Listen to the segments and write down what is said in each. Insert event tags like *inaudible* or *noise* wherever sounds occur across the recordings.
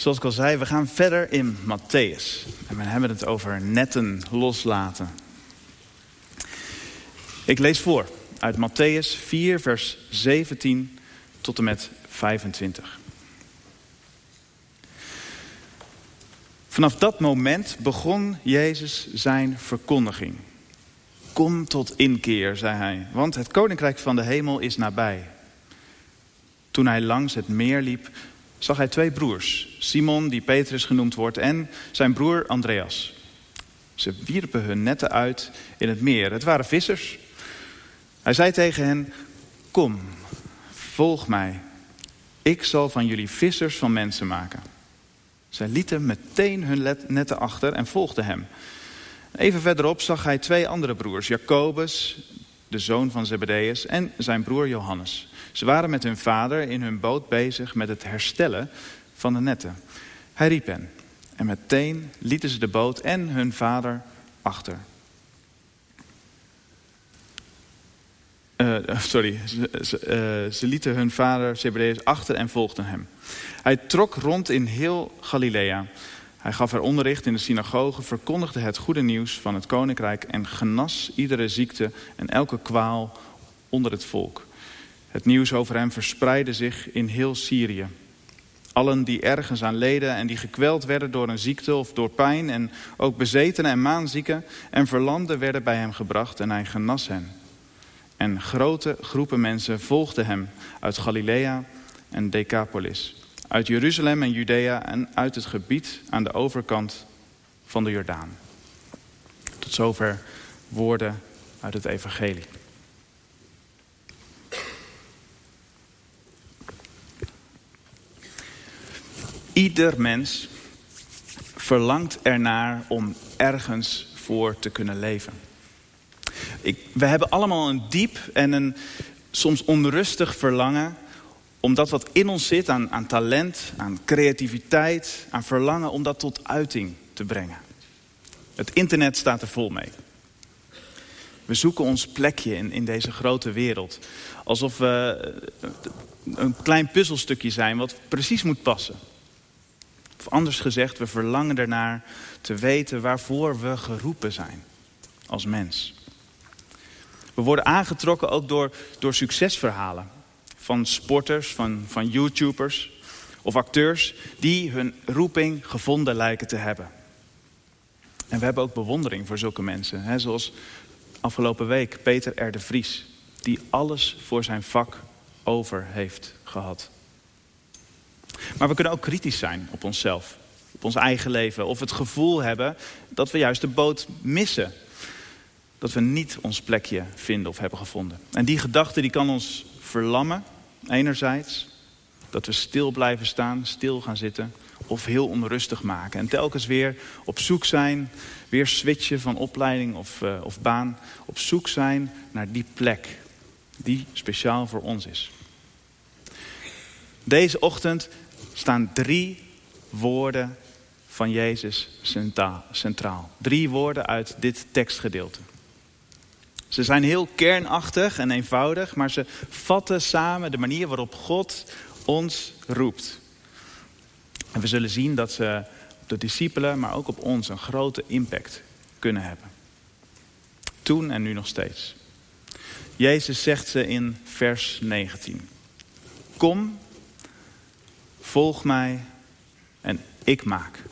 Zoals ik al zei, we gaan verder in Matthäus. En we hebben het over netten loslaten. Ik lees voor uit Matthäus 4, vers 17 tot en met 25. Vanaf dat moment begon Jezus zijn verkondiging. Kom tot inkeer, zei hij, want het koninkrijk van de hemel is nabij. Toen hij langs het meer liep, zag hij twee broers. Simon, die Petrus genoemd wordt, en zijn broer Andreas. Ze wierpen hun netten uit in het meer. Het waren vissers. Hij zei tegen hen, kom, volg mij. Ik zal van jullie vissers van mensen maken. Zij lieten meteen hun netten achter en volgden hem. Even verderop zag hij twee andere broers, Jacobus, de zoon van Zebedeus, en zijn broer Johannes. Ze waren met hun vader in hun boot bezig met het herstellen van de netten. Hij riep hen en meteen lieten ze de boot en hun vader achter. Uh, *laughs* sorry, ze, uh, ze, lieten hun vader Zebedeus achter en volgden hem. Hij trok rond in heel Galilea. Hij gaf er onderricht in de synagoge, verkondigde het goede nieuws van het koninkrijk en genas iedere ziekte en elke kwaal onder het volk. Het nieuws over hem verspreidde zich in heel Syrië. Allen die ergens aan leden en die gekweld werden door een ziekte of door pijn... en ook bezetenen en maanzieken en verlamden werden bij hem gebracht en hij genas hen. En grote groepen mensen volgden hem uit Galilea en Decapolis... uit Jeruzalem en Judea en uit het gebied aan de overkant van de Jordaan. Tot zover woorden uit het evangelie. Ieder mens verlangt ernaar om ergens voor te kunnen leven. Ik, we hebben allemaal een diep en een soms onrustig verlangen... om dat wat in ons zit aan, aan talent, aan creativiteit, aan verlangen... om dat tot uiting te brengen. Het internet staat er vol mee. We zoeken ons plekje in, in deze grote wereld. Alsof we een klein puzzelstukje zijn wat precies moet passen. Of anders gezegd, we verlangen ernaar te weten waarvoor we geroepen zijn als mens. We worden aangetrokken ook door, door succesverhalen van sporters, van, van YouTubers of acteurs die hun roeping gevonden lijken te hebben. En we hebben ook bewondering voor zulke mensen. Hè, zoals afgelopen week Peter R. de Vries, die alles voor zijn vak over heeft gehad. Maar we kunnen ook kritisch zijn op onszelf, op ons eigen leven. Of het gevoel hebben dat we juist de boot missen. Dat we niet ons plekje vinden of hebben gevonden. En die gedachte die kan ons verlammen, enerzijds. Dat we stil blijven staan, stil gaan zitten. Of heel onrustig maken. En telkens weer op zoek zijn, weer switchen van opleiding of, uh, of baan. Op zoek zijn naar die plek die speciaal voor ons is. Deze ochtend staan drie woorden van Jezus centraal. Drie woorden uit dit tekstgedeelte. Ze zijn heel kernachtig en eenvoudig, maar ze vatten samen de manier waarop God ons roept. En we zullen zien dat ze op de discipelen, maar ook op ons een grote impact kunnen hebben. Toen en nu nog steeds. Jezus zegt ze in vers 19. Kom Volg mij en ik maak.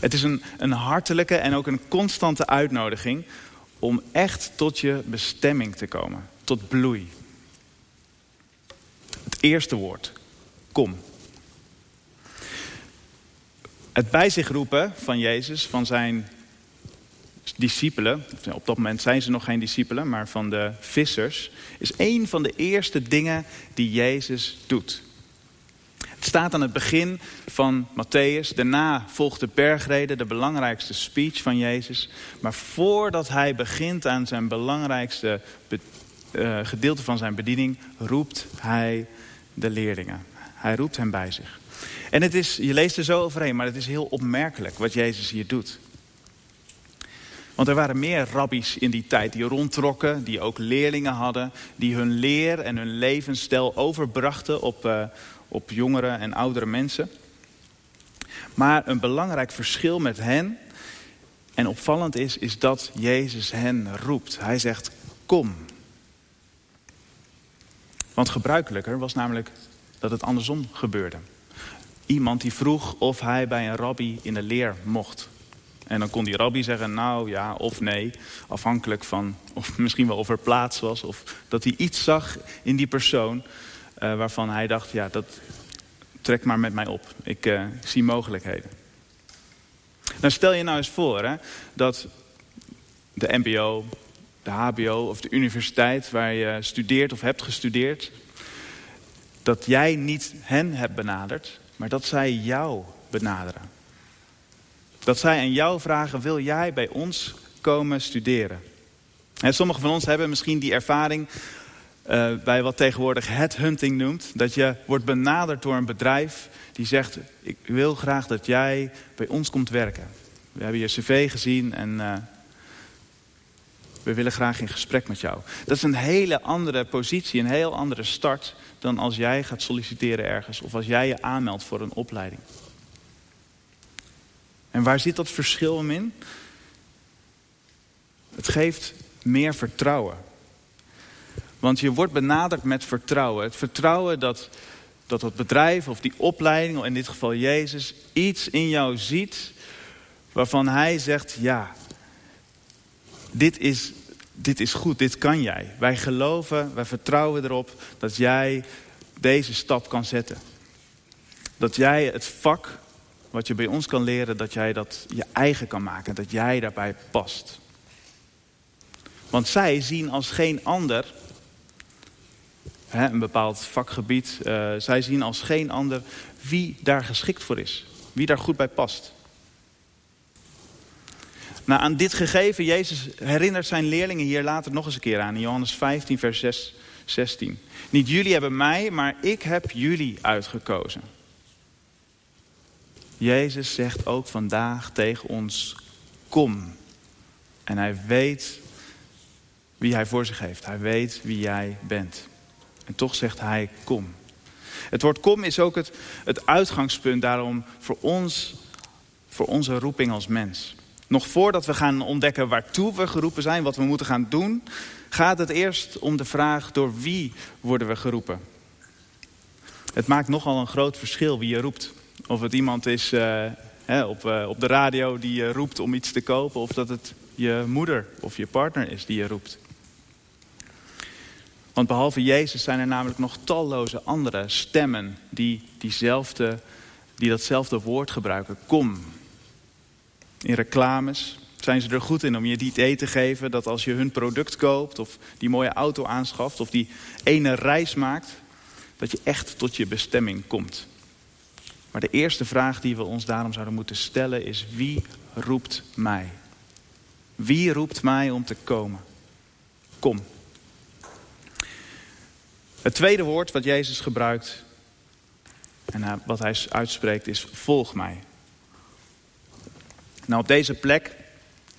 Het is een, een hartelijke en ook een constante uitnodiging om echt tot je bestemming te komen, tot bloei. Het eerste woord, kom. Het bij zich roepen van Jezus, van zijn discipelen, op dat moment zijn ze nog geen discipelen, maar van de vissers, is een van de eerste dingen die Jezus doet. Het staat aan het begin van Matthäus. Daarna volgt de bergrede, de belangrijkste speech van Jezus. Maar voordat hij begint aan zijn belangrijkste uh, gedeelte van zijn bediening... roept hij de leerlingen. Hij roept hen bij zich. En het is, je leest er zo overheen, maar het is heel opmerkelijk wat Jezus hier doet. Want er waren meer rabbies in die tijd die rondtrokken, die ook leerlingen hadden, die hun leer en hun levensstijl overbrachten op, uh, op jongere en oudere mensen. Maar een belangrijk verschil met hen, en opvallend is, is dat Jezus hen roept. Hij zegt, kom. Want gebruikelijker was namelijk dat het andersom gebeurde. Iemand die vroeg of hij bij een rabbi in de leer mocht. En dan kon die rabbi zeggen, nou ja of nee. Afhankelijk van, of misschien wel of er plaats was. Of dat hij iets zag in die persoon uh, waarvan hij dacht, ja dat trekt maar met mij op. Ik uh, zie mogelijkheden. Nou stel je nou eens voor hè, dat de mbo, de hbo of de universiteit waar je studeert of hebt gestudeerd... dat jij niet hen hebt benaderd, maar dat zij jou benaderen. Dat zij aan jou vragen, wil jij bij ons komen studeren? En sommigen van ons hebben misschien die ervaring uh, bij wat tegenwoordig headhunting noemt. Dat je wordt benaderd door een bedrijf die zegt, ik wil graag dat jij bij ons komt werken. We hebben je cv gezien en uh, we willen graag in gesprek met jou. Dat is een hele andere positie, een heel andere start dan als jij gaat solliciteren ergens of als jij je aanmeldt voor een opleiding. En waar zit dat verschil in? Het geeft meer vertrouwen. Want je wordt benaderd met vertrouwen. Het vertrouwen dat, dat bedrijf of die opleiding, in dit geval Jezus, iets in jou ziet waarvan hij zegt, ja, dit is, dit is goed, dit kan jij. Wij geloven, wij vertrouwen erop dat jij deze stap kan zetten. Dat jij het vak wat je bij ons kan leren, dat jij dat je eigen kan maken. Dat jij daarbij past. Want zij zien als geen ander een bepaald vakgebied. Uh, zij zien als geen ander wie daar geschikt voor is. Wie daar goed bij past. Nou, aan dit gegeven, Jezus herinnert zijn leerlingen hier later nog eens een keer aan. In Johannes 15, vers 6, 16. Niet jullie hebben mij, maar ik heb jullie uitgekozen. Jezus zegt ook vandaag tegen ons, kom. En hij weet wie hij voor zich heeft. Hij weet wie jij bent. En toch zegt hij, kom. Het woord kom is ook het, het uitgangspunt daarom voor ons, voor onze roeping als mens. Nog voordat we gaan ontdekken waartoe we geroepen zijn, wat we moeten gaan doen, gaat het eerst om de vraag door wie worden we geroepen. Het maakt nogal een groot verschil wie je roept. Of het iemand is uh, hè, op, uh, op de radio die je roept om iets te kopen, of dat het je moeder of je partner is die je roept. Want behalve Jezus zijn er namelijk nog talloze andere stemmen die, diezelfde, die datzelfde woord gebruiken. Kom. In reclames zijn ze er goed in om je het idee te geven dat als je hun product koopt of die mooie auto aanschaft of die ene reis maakt, dat je echt tot je bestemming komt. Maar de eerste vraag die we ons daarom zouden moeten stellen is wie roept mij? Wie roept mij om te komen? Kom. Het tweede woord wat Jezus gebruikt en wat hij uitspreekt is volg mij. Nou op deze plek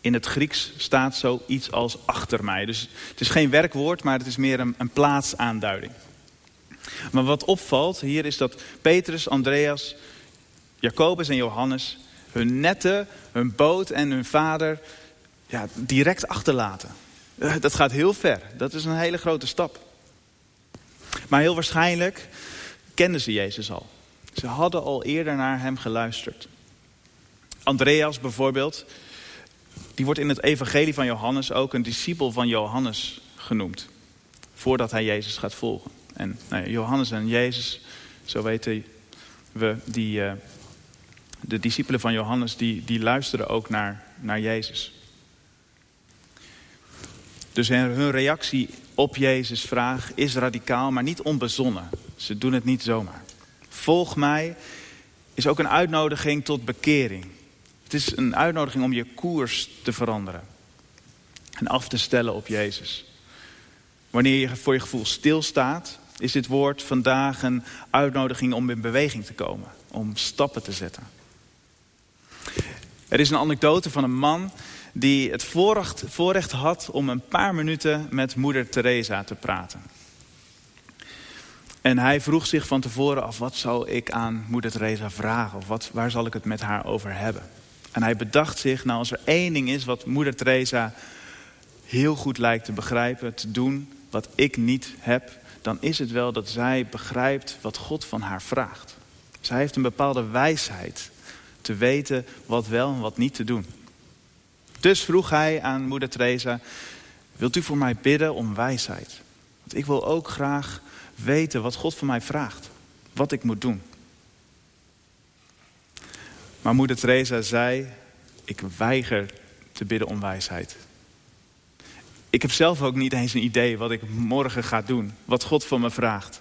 in het Grieks staat zoiets als achter mij. Dus het is geen werkwoord, maar het is meer een, een plaatsaanduiding. Maar wat opvalt hier is dat Petrus, Andreas, Jacobus en Johannes hun netten, hun boot en hun vader ja, direct achterlaten. Eh, dat gaat heel ver. Dat is een hele grote stap. Maar heel waarschijnlijk kenden ze Jezus al. Ze hadden al eerder naar hem geluisterd. Andreas bijvoorbeeld, die wordt in het evangelie van Johannes ook een discipel van Johannes genoemd. Voordat hij Jezus gaat volgen. En nou Johannes en Jezus, zo weten we, die, uh, de discipelen van Johannes, die, die luisteren ook naar, naar Jezus. Dus hun reactie op Jezus' vraag is radicaal, maar niet onbezonnen. Ze doen het niet zomaar. Volg mij is ook een uitnodiging tot bekering. Het is een uitnodiging om je koers te veranderen. En af te stellen op Jezus. Wanneer je voor je gevoel stilstaat, is dit woord vandaag een uitnodiging om in beweging te komen. Om stappen te zetten. Er is een anekdote van een man die het voorrecht, had om een paar minuten met moeder Teresa te praten. En hij vroeg zich van tevoren af, wat zou ik aan moeder Teresa vragen? Of wat, waar zal ik het met haar over hebben? En hij bedacht zich, nou als er één ding is wat moeder Teresa heel goed lijkt te begrijpen, te doen, wat ik niet heb, dan is het wel dat zij begrijpt wat God van haar vraagt. Zij heeft een bepaalde wijsheid te weten wat wel en wat niet te doen. Dus vroeg hij aan moeder Teresa, wilt u voor mij bidden om wijsheid? Want ik wil ook graag weten wat God van mij vraagt. Wat ik moet doen. Maar moeder Teresa zei, ik weiger te bidden om wijsheid. Ik heb zelf ook niet eens een idee wat ik morgen ga doen. Wat God van me vraagt.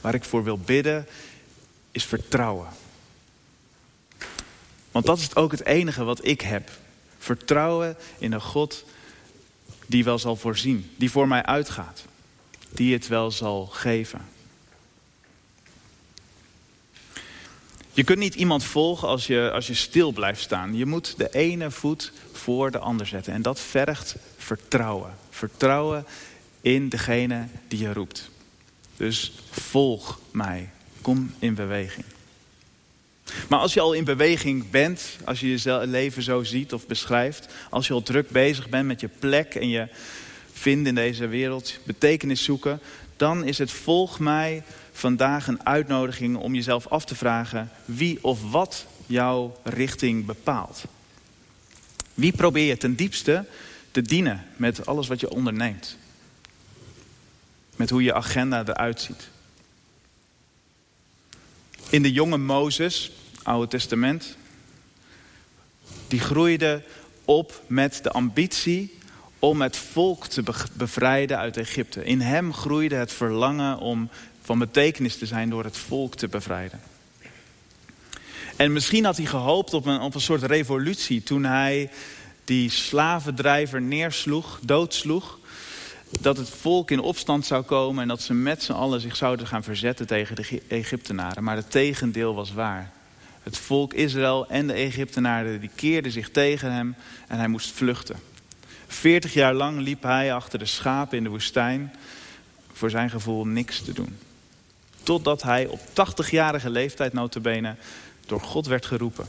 Waar ik voor wil bidden is vertrouwen. Want dat is ook het enige wat ik heb. Vertrouwen in een God die wel zal voorzien. Die voor mij uitgaat. Die het wel zal geven. Je kunt niet iemand volgen als je, als je stil blijft staan. Je moet de ene voet voor de ander zetten. En dat vergt vertrouwen. Vertrouwen in degene die je roept. Dus volg mij. Kom in beweging. Maar als je al in beweging bent, als je je leven zo ziet of beschrijft, als je al druk bezig bent met je plek en je vindt in deze wereld, betekenis zoeken, dan is het volg mij vandaag een uitnodiging om jezelf af te vragen wie of wat jouw richting bepaalt. Wie probeer je ten diepste te dienen met alles wat je onderneemt? Met hoe je agenda eruit ziet. In de jonge Mozes, Oude Testament, die groeide op met de ambitie om het volk te bevrijden uit Egypte. In hem groeide het verlangen om van betekenis te zijn door het volk te bevrijden. En misschien had hij gehoopt op een, op een soort revolutie toen hij die slavendrijver neersloeg, doodsloeg. Dat het volk in opstand zou komen en dat ze met z'n allen zich zouden gaan verzetten tegen de Egyptenaren. Maar het tegendeel was waar. Het volk Israël en de Egyptenaren die keerden zich tegen hem en hij moest vluchten. Veertig jaar lang liep hij achter de schapen in de woestijn voor zijn gevoel niks te doen. Totdat hij op 80-jarige leeftijd notabene door God werd geroepen.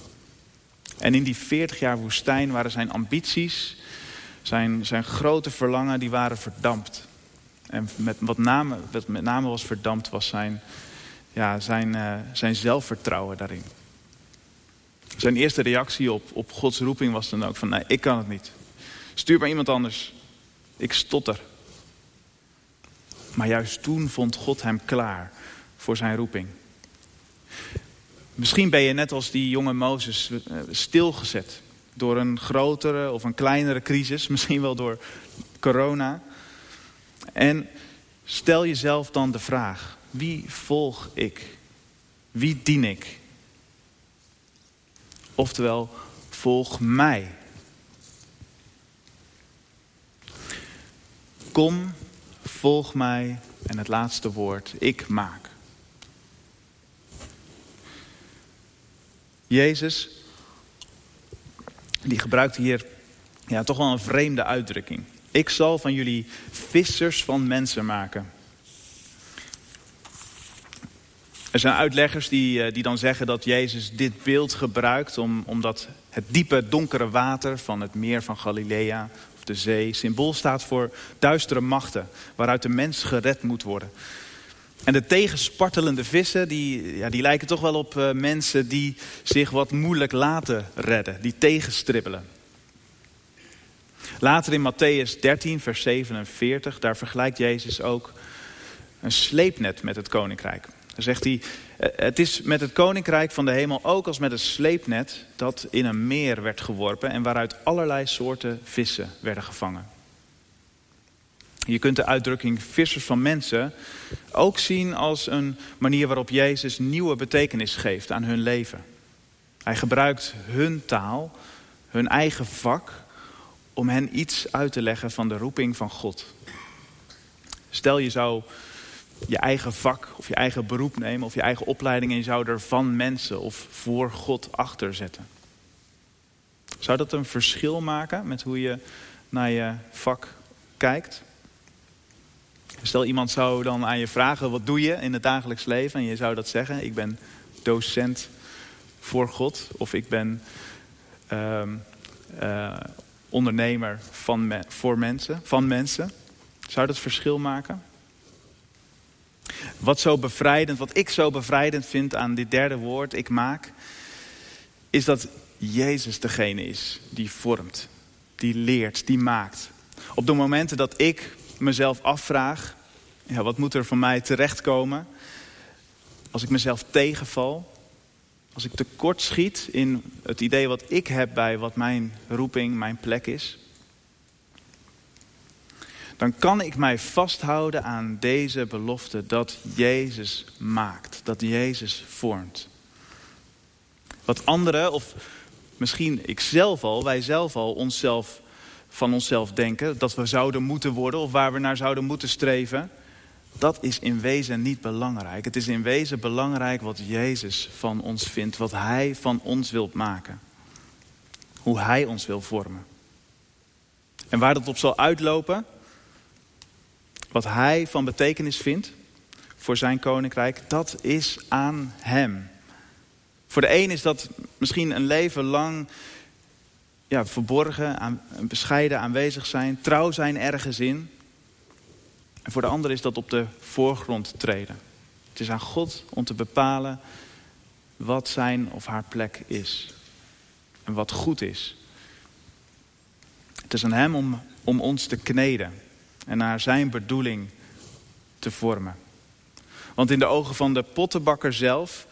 En in die 40 jaar woestijn waren zijn ambities, zijn, zijn grote verlangen, die waren verdampt. En met, wat, name, wat met name was verdampt was zijn, ja, zijn, uh, zijn zelfvertrouwen daarin. Zijn eerste reactie op, op Gods roeping was dan ook van nee, ik kan het niet. Stuur maar iemand anders. Ik stotter. Maar juist toen vond God hem klaar voor zijn roeping. Misschien ben je net als die jonge Mozes eh, stilgezet door een grotere of een kleinere crisis, *laughs* misschien wel door corona. En stel jezelf dan de vraag, wie volg ik? Wie dien ik? Oftewel, volg mij. Kom, volg mij en het laatste woord, ik maak. Jezus, die gebruikt hier ja, toch wel een vreemde uitdrukking. Ik zal van jullie vissers van mensen maken. Er zijn uitleggers die, eh, die dan zeggen dat Jezus dit beeld gebruikt... Om, omdat het diepe, donkere water van het meer van Galilea... of de zee, symbool staat voor duistere machten... waaruit de mens gered moet worden. En de tegenspartelende vissen, die, ja, die lijken toch wel op uh, mensen die zich wat moeilijk laten redden. Die tegenstribbelen. Later in Matthäus 13, vers 47, daar vergelijkt Jezus ook een sleepnet met het koninkrijk. Dan zegt hij, eh, het is met het koninkrijk van de hemel ook als met een sleepnet dat in een meer werd geworpen en waaruit allerlei soorten vissen werden gevangen. Je kunt de uitdrukking vissers van mensen ook zien als een manier waarop Jezus nieuwe betekenis geeft aan hun leven. Hij gebruikt hun taal, hun eigen vak, om hen iets uit te leggen van de roeping van God. Stel je zou je eigen vak of je eigen beroep nemen of je eigen opleiding en je zou er van mensen of voor God achter zetten. Zou dat een verschil maken met hoe je naar je vak kijkt? Stel iemand zou dan aan je vragen, wat doe je in het dagelijks leven? En je zou dat zeggen, ik ben docent voor God. Of ik ben ehm, eh, ondernemer van voor mensen, van mensen. Zou dat verschil maken? Wat zo bevrijdend, wat ik zo bevrijdend vind aan dit derde woord, ik maak, is dat Jezus degene is die vormt, die leert, die maakt. Op de momenten dat ik mezelf afvraag, ja, wat moet er van mij terechtkomen? Als ik mezelf tegenval, als ik tekort schiet in het idee wat ik heb bij wat mijn roeping, mijn plek is, dan kan ik mij vasthouden aan deze belofte dat Jezus maakt, dat Jezus vormt. Wat anderen, of misschien ik zelf al, wij zelf al, onszelf, van onszelf denken, dat we zouden moeten worden of waar we naar zouden moeten streven, dat is in wezen niet belangrijk. Het is in wezen belangrijk wat Jezus van ons vindt, wat Hij van ons wil maken. Hoe Hij ons wil vormen. En waar dat op zal uitlopen, wat Hij van betekenis vindt voor zijn koninkrijk, dat is aan Hem. Voor de een is dat misschien een leven lang ja, verborgen, aan, bescheiden aanwezig zijn, trouw zijn ergens in. En voor de ander is dat op de voorgrond treden. Het is aan God om te bepalen wat zijn of haar plek is. En wat goed is. Het is aan hem om, om ons te kneden. En naar zijn bedoeling te vormen. Want in de ogen van de pottenbakker zelf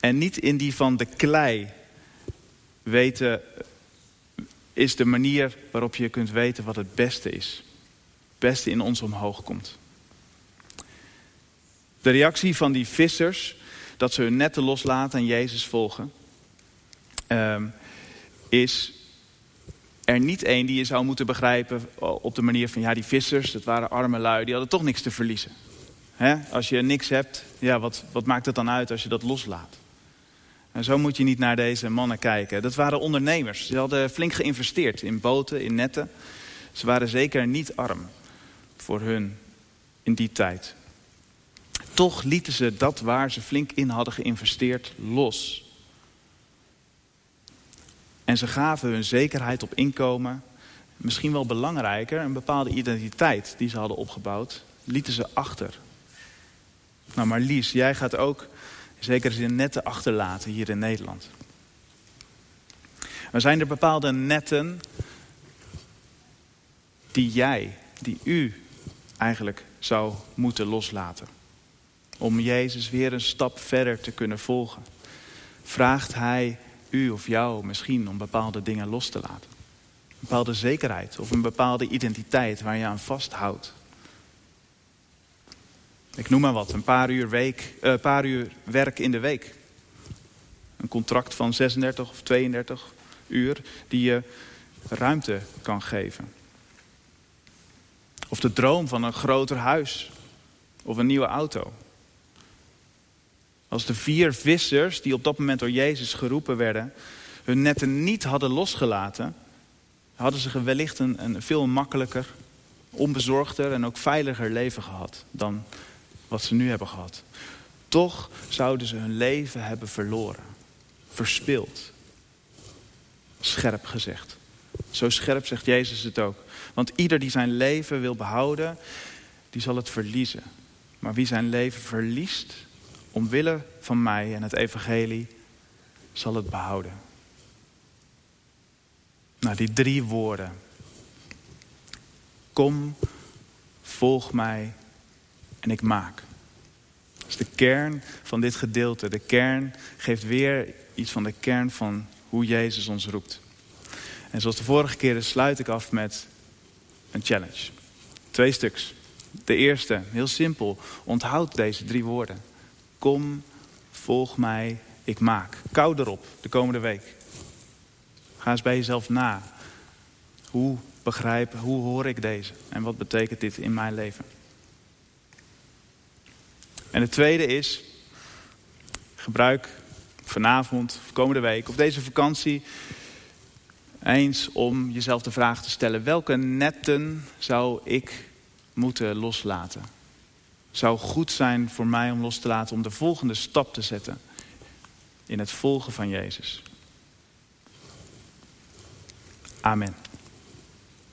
en niet in die van de klei weten is de manier waarop je kunt weten wat het beste is. Het beste in ons omhoog komt. De reactie van die vissers, dat ze hun netten loslaten en Jezus volgen, ehm, is er niet één die je zou moeten begrijpen op de manier van, ja die vissers, dat waren arme lui, die hadden toch niks te verliezen. Als je niks hebt, ja, wat, wat maakt het dan uit als je dat loslaat? En zo moet je niet naar deze mannen kijken. Dat waren ondernemers. Ze hadden flink geïnvesteerd in boten, in netten. Ze waren zeker niet arm voor hun in die tijd. Toch lieten ze dat waar ze flink in hadden geïnvesteerd los. En ze gaven hun zekerheid op inkomen, misschien wel belangrijker, een bepaalde identiteit die ze hadden opgebouwd, lieten ze achter. Nou, maar Lies, jij gaat ook zeker in netten achterlaten hier in Nederland. Er zijn er bepaalde netten die jij, die u eigenlijk zou moeten loslaten. Om Jezus weer een stap verder te kunnen volgen. Vraagt Hij u of jou misschien om bepaalde dingen los te laten. Een bepaalde zekerheid of een bepaalde identiteit waar je aan vasthoudt. Ik noem maar wat, een paar uur, week, uh, paar uur werk in de week. Een contract van 36 of 32 uur die je ruimte kan geven. Of de droom van een groter huis of een nieuwe auto. Als de vier vissers die op dat moment door Jezus geroepen werden, hun netten niet hadden losgelaten, hadden ze wellicht een, een veel makkelijker, onbezorgder en ook veiliger leven gehad dan wat ze nu hebben gehad. Toch zouden ze hun leven hebben verloren, verspild. Scherp gezegd. Zo scherp zegt Jezus het ook. Want ieder die zijn leven wil behouden, die zal het verliezen. Maar wie zijn leven verliest, omwille van mij en het evangelie, zal het behouden. Nou, die drie woorden. Kom, volg mij en ik maak. Dat is de kern van dit gedeelte. De kern geeft weer iets van de kern van hoe Jezus ons roept. En zoals de vorige keren sluit ik af met een challenge. Twee stuks. De eerste, heel simpel. Onthoud deze drie woorden. Kom, volg mij, ik maak. Kou erop de komende week. Ga eens bij jezelf na. Hoe begrijpen, hoe hoor ik deze? En wat betekent dit in mijn leven? En het tweede is, gebruik vanavond komende week of deze vakantie eens om jezelf de vraag te stellen: welke netten zou ik moeten loslaten? zou goed zijn voor mij om los te laten om de volgende stap te zetten in het volgen van Jezus. Amen.